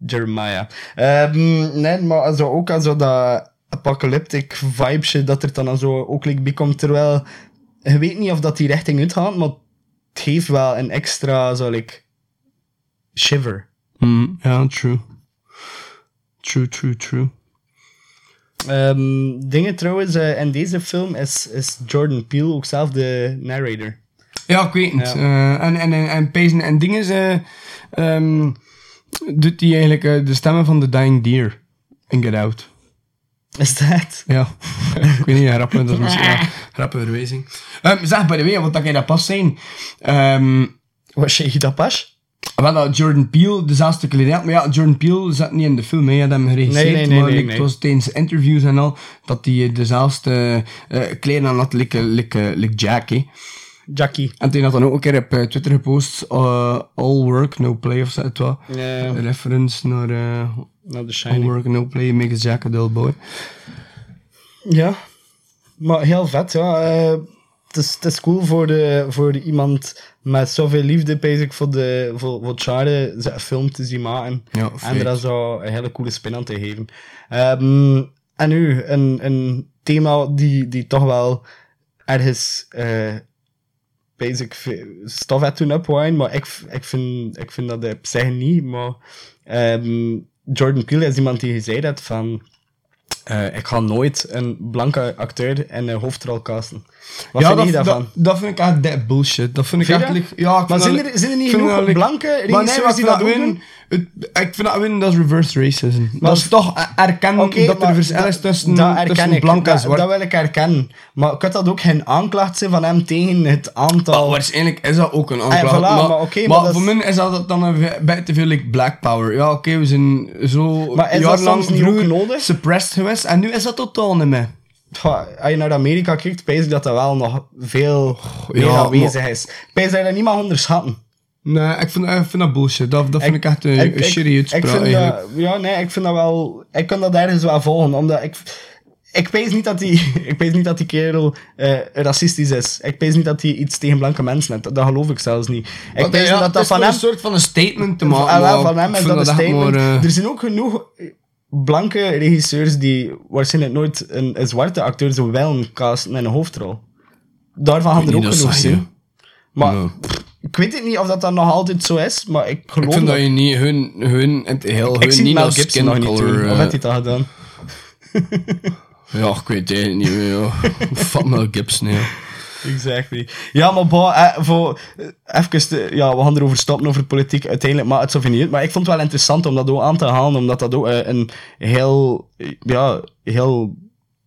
Jeremiah. Ehm, nee, maar zo ook al zo dat apocalyptic vibe dat er dan zo ook like. Terwijl je weet niet of dat die richting uitgaat, maar het geeft wel een extra zo like, shiver. Mm, ja, true. True, true, true. Ehm, dingen trouwens, eh, in deze film is, is Jordan Peele ook zelf de narrator. Ja, ik weet het. Ja. Eh, en, en, en, en, Pezen en dingen ze, ehm, doet hij eigenlijk eh, de stemmen van The Dying Deer in Get Out. Is dat? Ja. ik weet niet, grappig, dat is misschien ja, grappige verwijzing. Ehm, zeg, by the way, wat dat jij dat pas zijn. Ehm Was je dat pas? wel dat Jordan Peele dezelfde kleding had, maar ja, Jordan Peele zat niet in de film, hij had hem geregisseerd, Nee, nee, nee, maar nee, het was tijdens interviews en al, dat hij dezelfde eh kleding aan had, like, like, like Jack, hè. Jackie. En had dan ook een keer op eh, Twitter gepost, uh, all work, no play of zo, het was. Ja. Een reference naar eh, Nou, The all Shining. work, no play makes Jack a dull boy. Ja, maar heel vet, ja. Eh, het, is, het is cool voor, de, voor iemand met zoveel liefde, bezig voor, de, voor, voor genre, zijn film te zien maken. Ja, en er dan zo een hele coole spin aan te geven. Ehm, en nu, een, een thema die, die toch wel ergens eh basic ve- stof heeft toen opwaaien, maar ik, ik, vind, ik vind dat op zich niet. Maar ehm, Jordan Peele is iemand die gezegd heeft van eh, ik ga nooit een blanke acteur in een hoofdrol casten. Wat ja, vind dat, je daarvan? Dat, dat vind ik echt dat bullshit. Dat vind ik like- ja, ik Maar zijn er- zijn er niet genoeg like- blanke regisseurs die dat win- het- Ik vind dat win, dat is reverse racism. dat is toch er- erkennen dat er verschil is tussen, dat tussen ik. blank en Dat- zwart. Dat wil ik herkennen. Maar kan dat ook geen aanklacht zijn van hem tegen het aantal... Oh, waarschijnlijk is dat ook een Ah, aanklacht. voilà, maar maar voor is- mij is dat dan een bij te veel like black power. Ja, oké, we zijn zo Maar is dat soms niet nodig? suppressed geweest en nu is dat totaal niet meer. Als je naar Amerika kijkt, pijs ik dat dat wel nog veel meer ja, aanwezig maar- is. Pijs dat je dat niet mag onderschatten. Nee, ik vind, ik vind dat bullshit. Dat, dat vind ik, echt een, een shitty ik uitspraak vind eigenlijk. dat, Ja, nee, ik vind dat wel... Ik kan dat ergens wel volgen, omdat ik... Ik pees niet dat die, ik pees niet dat die kerel eh, racistisch is. Ik pees niet dat hij iets tegen blanke mensen heeft. Dat geloof ik zelfs niet. Ik pees ja, dat dat is van hem... een soort van een statement te maken. Ah, wel, maar van hem ik is dat een statement. maar, eh, Er zijn ook genoeg blanke regisseurs die waarschijnlijk nooit een, een zwarte acteur zo wel casten in een hoofdrol. Daarvan gaan er ook genoeg zijn. Maar ik weet het niet of dat dan nog altijd zo is, maar ik geloof Ik vind dat dat. je niet hun, hun het heel, Ik hun zie niet Mel Gibson nog niet doen. Of eh, heeft hij dat gedaan? ja, ik weet het niet meer. Fuck Mel Gibson, ja. Exactly. Ja, maar bon, eh, voor, eh, even, te- ja, we gaan erover stoppen over politiek uiteindelijk, maar het zo niet uit. Maar ik vond het wel interessant om dat ook aan te halen, omdat dat ook eh, een heel, eh, ja, heel,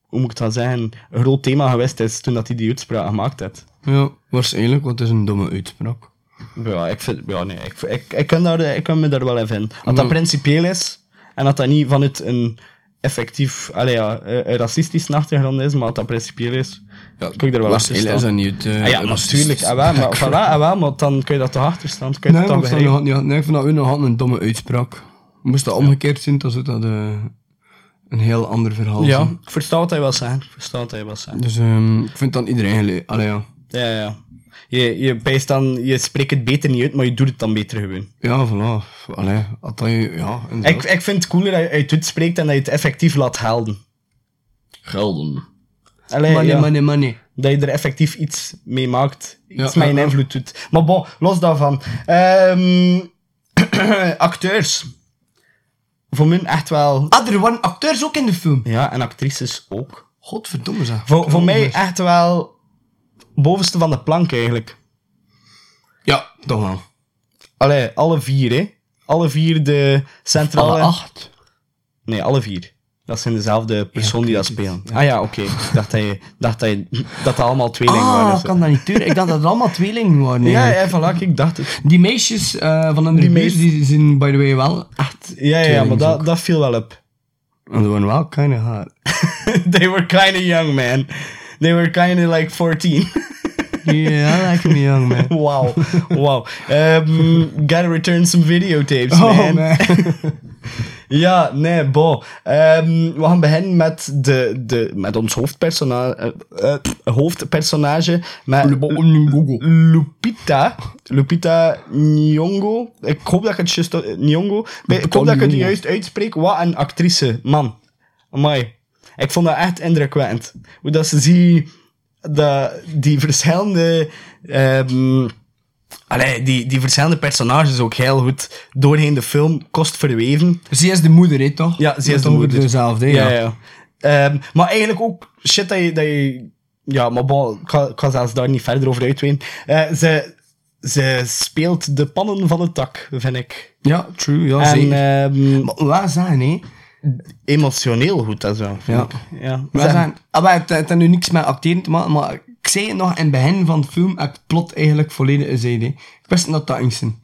hoe moet ik dat zeggen, een groot thema geweest is toen dat hij die uitspraak gemaakt heeft. Ja, waarschijnlijk, want het is een domme uitspraak. Ja, ik vind, ja, nee, ik, ik, ik, kan daar, ik kan me daar wel in vinden. Dat Ja. principieel is, en dat dat niet vanuit een effectief allee, ja, eh, een racistische achtergrond is, maar dat dat principieel is, ja, kun je er wel achter staan. is dat niet eh, Ah ja, natuurlijk. Ah, wel, maar, voilà, ah, wel, maar dan kun je dat toch achter staan. dan Kun je Nee, dat toch ik, begrijpen. ja, nee, ik vond dat ook nog een domme uitspraak. Moest dat omgekeerd zijn, dan zou dat eh, een heel ander verhaal Ja, zijn. ik versta wat hij wil zeggen. Ik versta wat hij wil zeggen. Dus ehm, ik vind dan iedereen. Allee, ja. Ja, ja. Je, je, bijst dan, je spreekt het beter niet uit, maar je doet het dan beter gewoon. Ja, voilà. Allee, dat je, ja, Ik, ik vind het cooler dat je het uitspreekt en dat je het effectief laat gelden. Gelden. Allee, money, ja. money, money. Dat je er effectief iets mee maakt. Iets Ja, met ja, invloed doet. Maar bon, los daarvan. Ehm, acteurs. Voor mij echt wel... Ah, er waren acteurs ook in de film. Ja, en actrices ook. Godverdomme zeg. Voor, voor mij echt. echt wel bovenste van de plank eigenlijk. Ja, toch wel. Allee, alle vier, hè. Alle vier de centrale... Alle acht. Nee, alle vier. Dat zijn dezelfde persoon die dat spelen. Ah ja, oké. Ik dacht dat, je, dacht dat, je, dat dat allemaal tweelingen waren. Ah, of zo. kan dat niet turen. Ik dacht dat het allemaal tweelingen waren. Ja, ja, voilà, ik dacht het. Die meisjes eh, van de Die die zijn by the way wel echt Ja, ja, maar dat, dat viel wel op. En ze waren wel kleine haar. They were kind of young, man. They were kind of like 14. Yeah, I like me young man. wow. Wow. Um, gotta return some videotapes, Oh man. Ja, nee, bo. Ehm, we gaan beginnen met, de, de, met ons hoofdpersonage, eh, eh, hoofdpersonage met Lupita. Lupita Nyong'o. Ik hoop dat ik het juist... Nyong'o. Ik hoop dat ik het juist uitspreek. Wat een actrice. Man. Amai. Ik vond dat echt indrukwekkend. Hoe dat ze zie... Dat, die verschillende... ehm, Allee, die, die verschillende personages ook heel goed doorheen de film kost verweven. Ze is de moeder, hè, toch? Ja, ze is de moeder. Dezelfde, Ja, ja. ja. Ehm, maar eigenlijk ook shit dat je... Dat je ja, maar bon, ik ga, ik ga zelfs daar niet verder over uitweiden. Eh, ze, ze speelt de pannen van het tak, vind ik. Ja, true. Ja, en zeker. ehm, Maar waar zijn, hè? emotioneel goed, dat zo. vind Ja. ik. ja. Zeg- zijn, ah, maar het, het heeft nu niks met acteren te maken, maar ik zei het nog in het begin van de film, heb het plot eigenlijk volledig gezegd. hè. Ik wist dat dat ging zijn.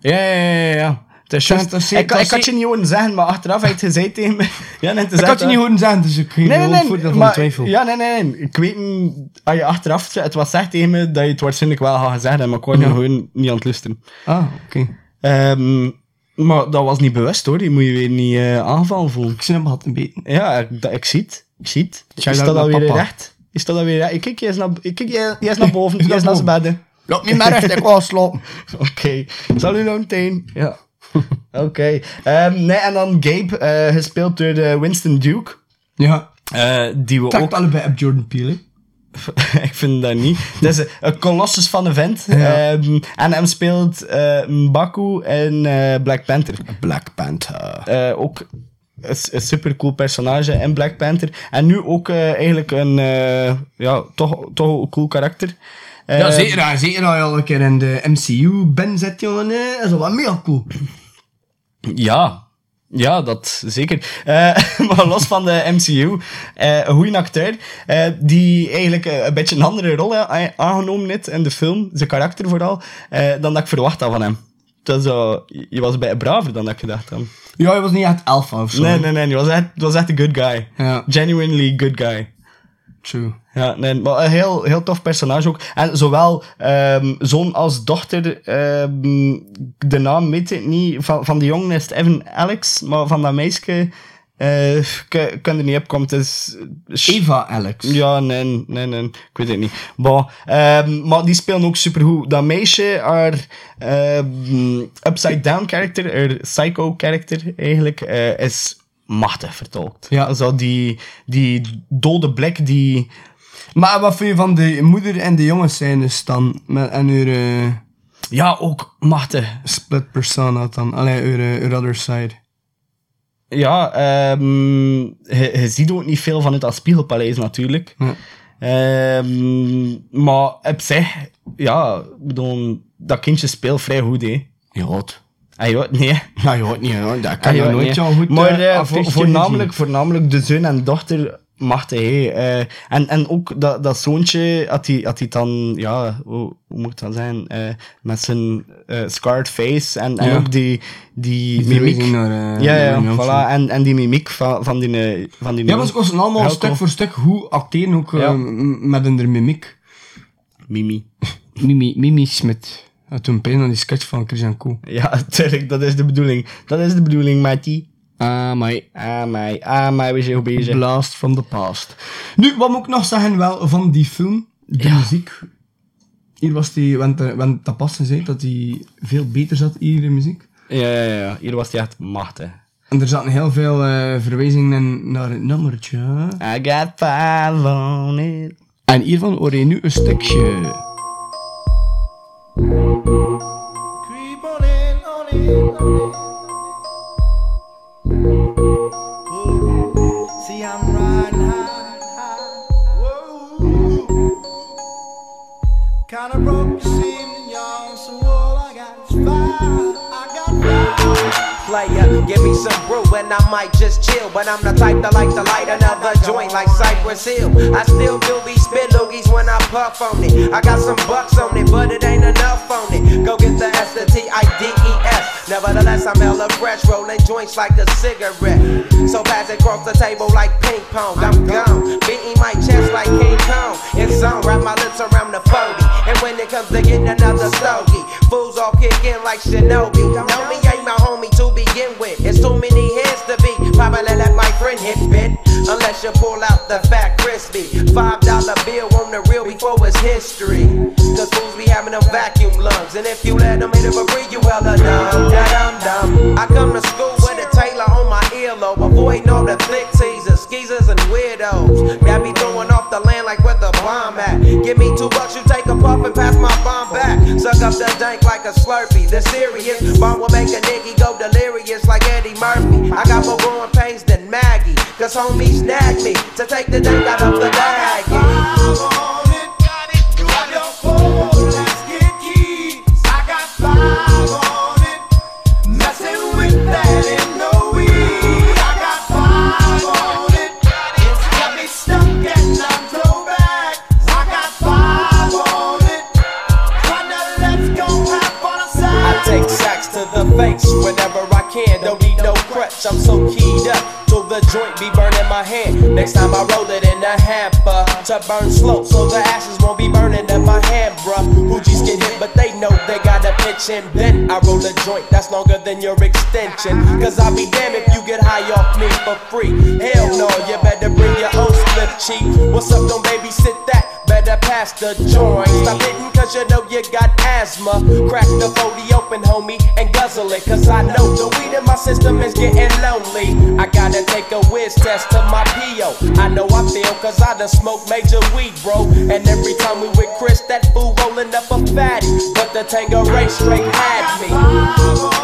Ja, ja, ja, ja. Het is Dat- juist- dat is- ik, dat ik had je niet horen zeggen, maar achteraf heb je het gezegd tegen me. Ja, net Ik had je niet horen zeggen, dus ik geef Nee, nee, voordeel van twijfel. Ja, nee, nee, nee. Ik weet niet, als je achteraf het was zegt tegen me, dat je het waarschijnlijk wel had gezegd, maar ik was Ja. gewoon niet aan het luisteren. Ah, oké. Ehm, maar dat was niet bewust hoor, die moet je weer niet eh, aangevallen voelen. Ik zie hem had een beetje. Ja, ik, dat- ik zie het. Ik zie het. Is dat alweer recht? Is dat alweer recht? Ik kijk, jij is naar, ik kijk, jij, jij is naar boven, jij is naar zijn bedden. Loop niet meer recht, ik. Oké, zal u nou meteen? Ja. Oké. Ehm, nee, en dan Gabe, eh, gespeeld door eh, Winston Duke. Ja. eh, die we ook... allebei op Jordan Peele, ik vind dat niet. Dat is een, een colossus van een vent. Ja. Ehm, en hem speelt eh Mbaku in Black Panther. Black Panther. Ook een, een super cool personage in Black Panther. En nu ook eh, eigenlijk een eh, ja, toch, toch een cool karakter. Eh, ja, zeker. ja, Zeker als je al een keer in de MCU ben zit, jongen. Dat is wel mega cool. Ja, ja, dat zeker. Eh, maar los van de MCU, eh, een goede acteur, eh, die eigenlijk eh, een beetje een andere rol aangenomen heeft in de film, zijn karakter vooral, eh, dan dat ik verwacht had van hem. Dat zo, je was bij braver dan dat ik gedacht had. Ja, hij was niet echt alpha of zo. Nee, nee, nee, hij was echt, was echt een good guy. Ja, Genuinely good guy. true. Ja, nee, maar een heel, heel tof personage ook. En zowel ehm, zoon als dochter, ehm, de naam weet ik niet, van, van de jongen is het Evan Alex, maar van dat meisje eh, ik kan er niet op komen. Het is... Eva Alex. Ja, nee, nee, nee, ik weet het niet. Bon, ehm, maar die spelen ook supergoed. Dat meisje, haar ehm, upside down character, haar psycho character eigenlijk, eh, is machtig vertolkt. Ja. Zo die, die dode blik die... Maar wat vind je van de moeder en de jongen scènes dan? Met, en haar eh, Ja, ook machtig. split persona dan? Allee, eh, haar other side. Ja, ehm, je, je ziet ook niet veel van het als Spiegelpaleis natuurlijk. Ehm, maar op zich, ja, bedoel, dat kindje speelt vrij goed, hè. Ja, wat? Ah, ja, nee. Ja, je hoort niet, hoor. Dat Ah, kan je ja, nooit zo goed Maar eh, eh, voornamelijk, voornamelijk de zoon en dochter machtig, hè. Eh, en, en ook dat, dat zoontje, had hij, had hij dan, ja, hoe, hoe moet dat zijn? Eh, met zijn eh, scarred face en, en Ja. ook die, die, Die mimiek. naar, ja, ja, voilà. En, en die mimiek van, van die... Van die Ja, maar ze kosten allemaal stuk voor stuk hoe acteren ook eh, Ja. m- met een mimiek. Mimi. Mimi, Mimi Smit. Toen pijn aan die sketch van Chris en Co. Ja, tuurlijk, dat is de bedoeling. Dat is de bedoeling, Matty. Ah, my. Ah, mij. Ah, mij, we zijn goed bezig. Blast from the past. Nu, wat moet ik nog zeggen wel van die film? De muziek. Hier was die, want, eh, want dat past zei dat hij veel beter zat hier, de muziek. Ja, ja, ja. Hier was hij echt machtig. En er zaten heel veel eh, verwijzingen in naar het nummertje. I got five on it. En hiervan hoor je nu een stukje. Creep on in, on in, on in. Player, give me some brew and I might just chill. But I'm the type that like to light another joint like Cypress Hill. I still do be spit loogies when I puff on it. I got some bucks on it, but it ain't enough on it. Go get the S, the T, I, D, E, S. Nevertheless, I'm hella fresh, rolling joints like a cigarette. So pass it across the table like ping pong. I'm gone, beating my chest like King Kong. It's on, wrap my lips around the 40. And when it comes to getting another stogie, fools all kick in like Shinobi. You pull out the fat crispy. Five dollar bill on the real before it's history. Cause fools be having them vacuum lungs. And if you let them hit it for free, you hella dumb. Da dum dum. I come to school with a Taylor on my earlobe. Avoiding all the flick teasers, skeezers, and weirdos. Got me throwing off the land like where the bomb at. Give me two bucks, you take a puff and pass my bomb back. Suck up the dank like a slurpee. The serious bomb will make a nigga go delirious like Eddie Murphy. I got more growing. Cause homies snagged me to take the dank out of the. I take sacks to the face whenever I can. Don't need no crutch, I'm so keyed up. Joint be burning my hand. Next time I roll it in a hamper to burn slow, so the ashes won't be burning in my hand, bruh. Hoogies get hit, but they know they gotta pitch in. Then I roll a joint that's longer than your extension. Cause I'll be damned if you get high off me for free. Hell no, you better bring your own split cheek. What's up, don't babysit that? Better pass the joint. Stop hitting cause you know you got asthma. Crack the 40 open, homie, and guzzle it. Cause I know the weed in my system is getting lonely. I gotta take a whiz test to my PO. I know I feel cause I done smoked major weed, bro. And every time we with Chris, that fool rolling up a fatty. But the Tango race straight had me.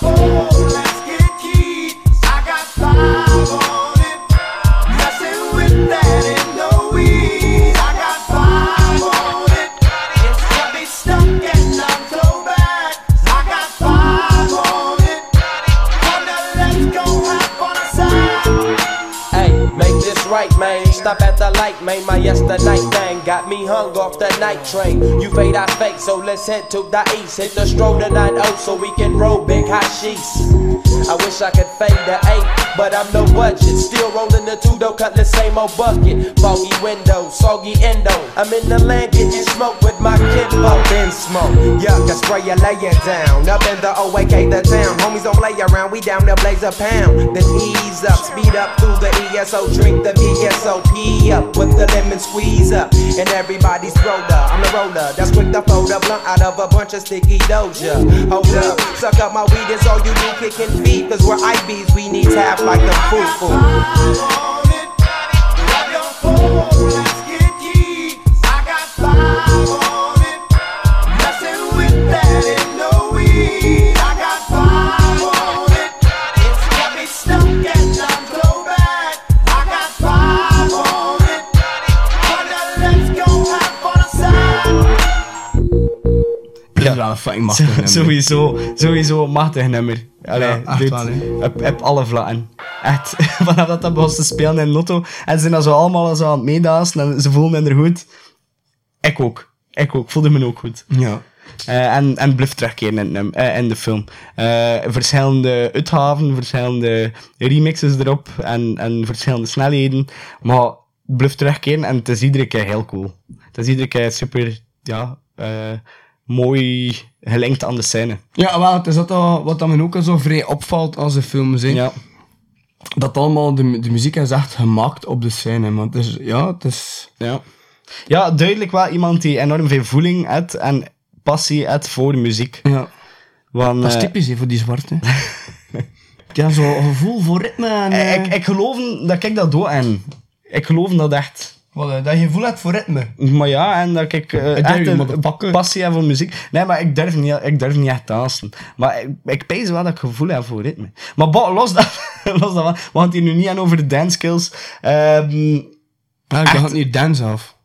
Hey, right, man. Stop at the light, man. My yesterday thing got me hung off the night train. You fade, I fake, so let's head to the east. Hit the stroll to 9 so we can roll big hashish. I wish I could fade the 8, but I'm no budget. Still rolling the two though, cut the same old bucket. Foggy window, soggy endo. I'm in the land getting smoke with my kinfolk. Been smoke, yuck, I spray you, lay it down. Up in the OAK, the town. Homies don't play around, we down to blaze a pound. Then ease up, speed up through the ESO, drink the VSOP up with the lemon squeeze up. And everybody's roller, I'm the roller. That's quick to fold a blunt out of a bunch of sticky doja. Hold up, suck up my weed, it's all you do, kicking feet. Cause we're IBs, we need tap like a foo-foo. Fucking machtig nummer. Sowieso, sowieso een machtig nummer. Allee, Ja, echt wel, hè. op, op alle vlakken. Echt, vanaf dat dat begon te spelen in Lotto. En ze zijn dan zo allemaal zo aan het meedansen en ze voelden er goed. Ik ook. Ik ook. Voelde me ook goed. Ja. Eh, en, en blijft terugkeren in, het num- eh, in de film. Eh, verschillende uitgaven, verschillende remixes erop en, en verschillende snelheden. Maar blijft terugkeren en het is iedere keer heel cool. Het is iedere keer super, ja, mooi gelinkt aan de scène. Ja, wel, het is dat al- wat me ook al zo vrij opvalt als de films. hè. Ja. Dat allemaal, de, de muziek is echt gemaakt op de scène. Maar het is, ja, het is... Ja. ja, duidelijk wel iemand die enorm veel voeling heeft en passie heeft voor muziek. Ja. Want, Dat is eh, typisch hè, voor die zwarte. ja, zo'n gevoel voor ritme en... eh, eh, ik, ik geloof dat ik dat doe en ik geloof dat echt. Wat, dat je gevoel hebt voor ritme. Maar ja, en dat ik eh, Ik durf echt je een passie heb voor muziek. Nee, maar ik durf niet, ik durf niet echt te dansen. Maar ik, ik pees wel dat ik gevoel heb voor ritme. Maar bo, los, dat, los daarvan, we gaan het hier nu niet aan over de dance skills. Ehm, Ja, ik had niet dance af.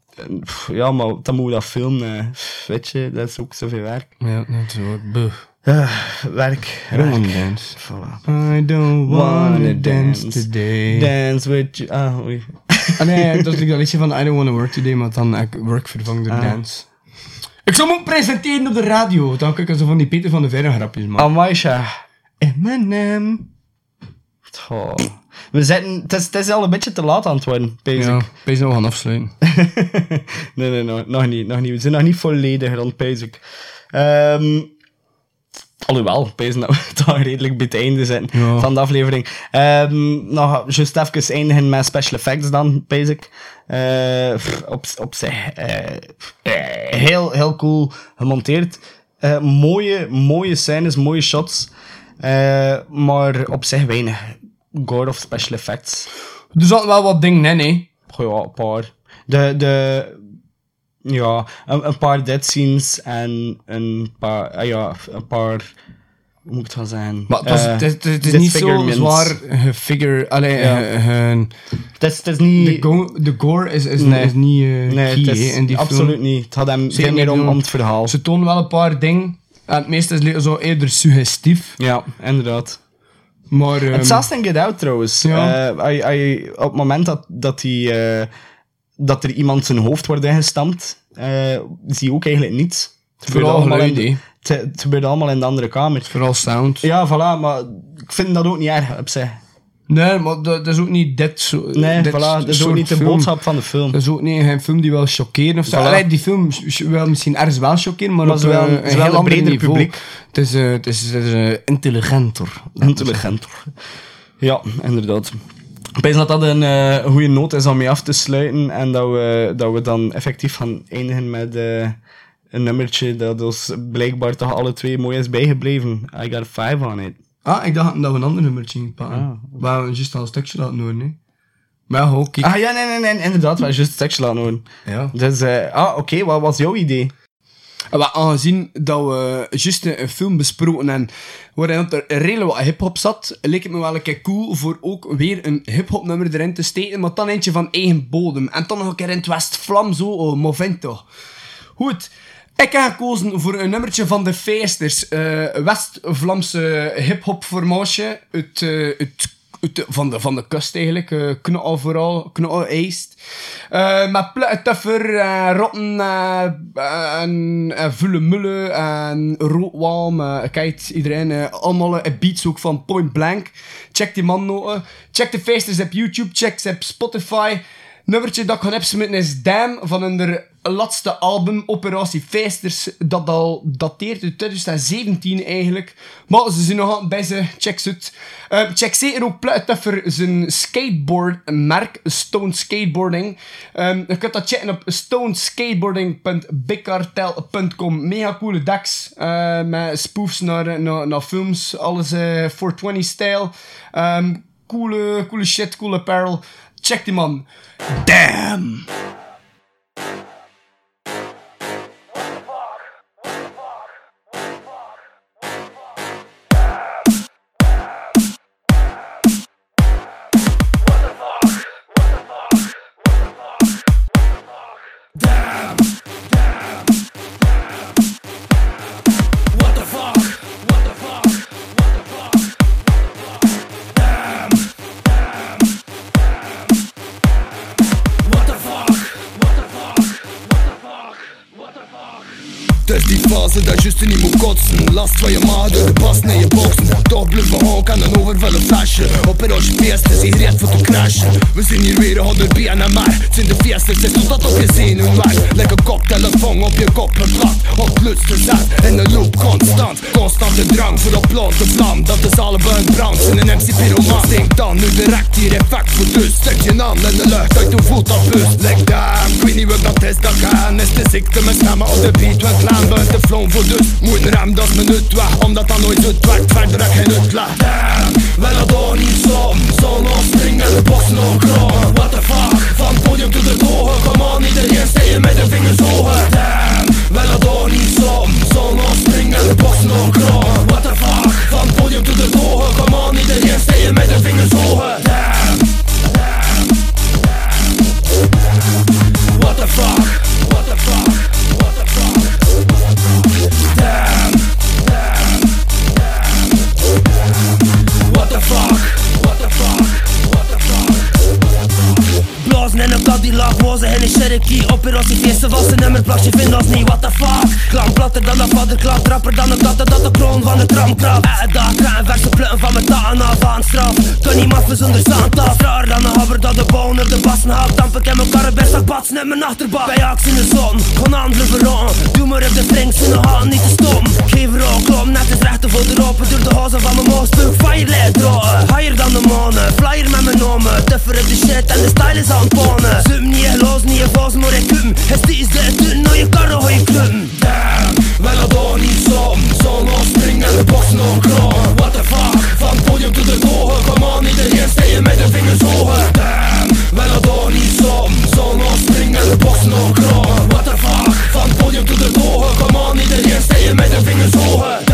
ja, maar dan moeten we dat filmen. weet je, dat is ook zoveel werk. Ja, net zo. Buh. Ah, werk, dance. Voilà. I don't wanna dance today. Dance with you. Ah, oei. Ah, nee, dat is dat liedje van I don't wanna work today, maar dan ik work vervangen door Ah. dance. Ik zou moeten presenteren op de radio. Dan kan ik zo van die Peter van de Verre grapjes maken. Amai, Sja. Eminem. Goh. We zitten, het, is, het is al een beetje te laat aan het worden, pees Ja, nou gaan afsluiten. nee, nee, nee, nog niet, nog niet. We zijn nog niet volledig rond, pees ik. Alhoewel, pees dat we toch redelijk bij het einde zijn Ja. van de aflevering. Ehm, nog juist even eindigen met special effects dan, pees ik. Eh, op, op zich eh, eh, heel, heel cool gemonteerd. Mooie, mooie scènes, mooie shots. Maar op zich weinig gore of special effects. Er zaten wel wat dingen in, hè. Goh, ja, een paar. De, de, ja, een, een paar dead scenes en een paar, ah ja, een paar, hoe moet ik het gaan zeggen? Maar het, Eh, het, is- het is niet zo zwaar gefigure... Allee, Ja. eh, hun- Het is, het is niet... de, go- de gore is, is, Nee. is niet eh nee, key, het is die absoluut film. niet. Het had hem veel meer om, het verhaal. Ze tonen wel een paar dingen. En het meeste is zo eerder suggestief. Ja, inderdaad. Maar... ehm, Hetzelfde in Get Out trouwens. Ja. Eh, op het moment dat, dat, die, eh, dat er iemand zijn hoofd wordt ingestampt, eh, zie je ook eigenlijk niets. Het gebeurt Vooral allemaal in geluid, de- hè. het, het gebeurt allemaal in de andere kamer. Vooral sound. Ja, voilà, maar ik vind dat ook niet erg op zich. Nee, maar dat, is ook niet dit zo... Nee, dit voilà, dat is ook niet de film. boodschap van de film. Dat is ook niet een film die wel chockeren of zo. Voilà. Allee, die film wel misschien ergens wel chockeren, maar, Maar op wel- een heel een breder niveau. publiek. Het is, het is, het is eh, intelligenter. Intelligent. Ja, inderdaad. Ik denk dat dat een eh, goede noot is om mee af te sluiten en dat we, dat we dan effectief gaan eindigen met eh, een nummertje dat ons blijkbaar toch alle twee mooi is bijgebleven. I got five on it. Ah, ik dacht dat we een ander nummertje gingen pakken. Ah. Maar we juist al een stukje laten horen, hè. Maar kijk. Ah ja, nee, nee, nee, inderdaad, we juist het tekstje laten horen. Ja. Dus, eh, ah, oké, wat was jouw idee? Maar aangezien dat we juist een film besproken en waarin er redelijk wat hip-hop zat, leek het me wel een keer cool voor ook weer een hip-hop nummer erin te steken, maar dan eentje van eigen bodem. En dan nog een keer in het West-Vlam, zo, oh, Movento. Goed. Ik heb gekozen voor een nummertje van de Feesters, eh West-Vlaamse hip-hop formatie uit de- van, de, van de kust eigenlijk, eh knal vooral, knal east. Eh met Pluttuffer, eh Rotten eh, en Vulle Mulle en Roodwalm. kijk, iedereen, allemaal beats ook van Point Blank. Check die man nog. eh. Check de Feesters op YouTube, check ze op Spotify. Nummertje dat ik ga opsmitten is Damn van hun laatste album Operatie Feesters. Dat al dateert uit 2017 eigenlijk. Maar ze zijn nog bij ze. Check ze uit. Eh, check zeker ook Pluituffer zijn skateboardmerk Stone Skateboarding. Ehm, je kunt dat checken op stoneskateboarding.bigcartel.com. Mega coole decks. eh, met spoofs naar, naar, naar films. Alles eh 420-stijl. Ehm, coole, coole shit, coole apparel. Check die man. Damn! Moet kotsen Last van je maag de naar Toch blijven honk aan een overvullen flesje Op een roosje feesten, zie gereed voor te crashen. We zijn hier weer honderd benen maar Het zijn de fiestes, het is tot op je zenuwen weg Lekker koptelefoon op je kop geplat Op lutste zet, in een loop constant. Constante drang voor op vlam Dat is allebei een brand, in een MC pyroman Denk dan nu direct hier effect voor dus Zet je hand in de lucht, uit je voet op bus. Like damn, ik weet niet wat dat is, dat gaan Is. De ziekte met stemmen op de beat Wat klaar buiten de flow voor dus. Moet een rem, dat is minuut weg Omdat dat nooit uitwerkt, verder dat dan niet som springen en de bossen nog krom What the fuck, van podium tot de toren Come on, iedereen steken met de vingers hoog. Damn, niet som springen en de bossen nog krom What the fuck, van podium tot de toren Come on, iedereen steken met de vingers fuck? Blazen in een Cadillac, wozen in een Cherokee. Op een rossie feesten was een nummerplak, je vindt ons niet, what the fuck? Klank platter dan een vaderklap, rapper dan een katten Dat de kroon van de tramkrap Eh, daar kraan, verse plutten van mijn taten af aan straf. Niet maffen zonder zand af Raar dan een habber dat de boner de bassen haalt. Damp ik in mijn karre best dat in mijn achterbak. Bij actie in de zon, gewoon handelen verron Doe maar op de in de hand, niet te stom. Geef er ook klom, net als rechter voor de Door de hozen van mijn moosbuk, fire leid drogen Higher dan de mannen, flyer met mijn nomen Tuffer op de shit en de style is aan het ponen Zoom niet, los niet, vast maar ik kum hoor je klum Damn, niet som What the fuck, het podium tot de toren Come on, iedereen steken met de vingers hoog Damn, wel dat dan niet som Zon springen en de bossen nog krom What the fuck, van podium tot de toren Come on, iedereen steken met de vingers hoog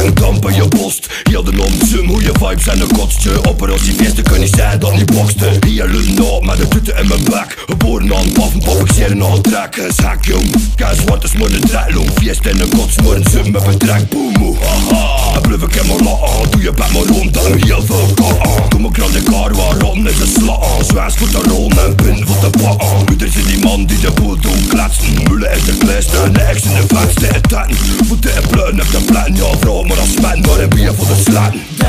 drink damp in je borst. Heel de non hoe je vibes en een kotstje. Op een rossie feesten kun je zeggen dat niet bokste Hier lunt op met de tutten in mijn bek Geboren aan paffen, pap ik zeer nog trek Is hek jong, kijk wat is maar de drelong Feest in een kots, maar een zin met betrek Boemoe, haha. En blijf ik in mijn lachen. Doe je bek maar rond en heel veel katten Doe mijn grande kar waarom is een slaan Zwaars voor de rollen en pin voor de pakken Ieder is die man die de boel doet kletsen. Mullen is de kles en de ex in de vets de eten Moet Slatten.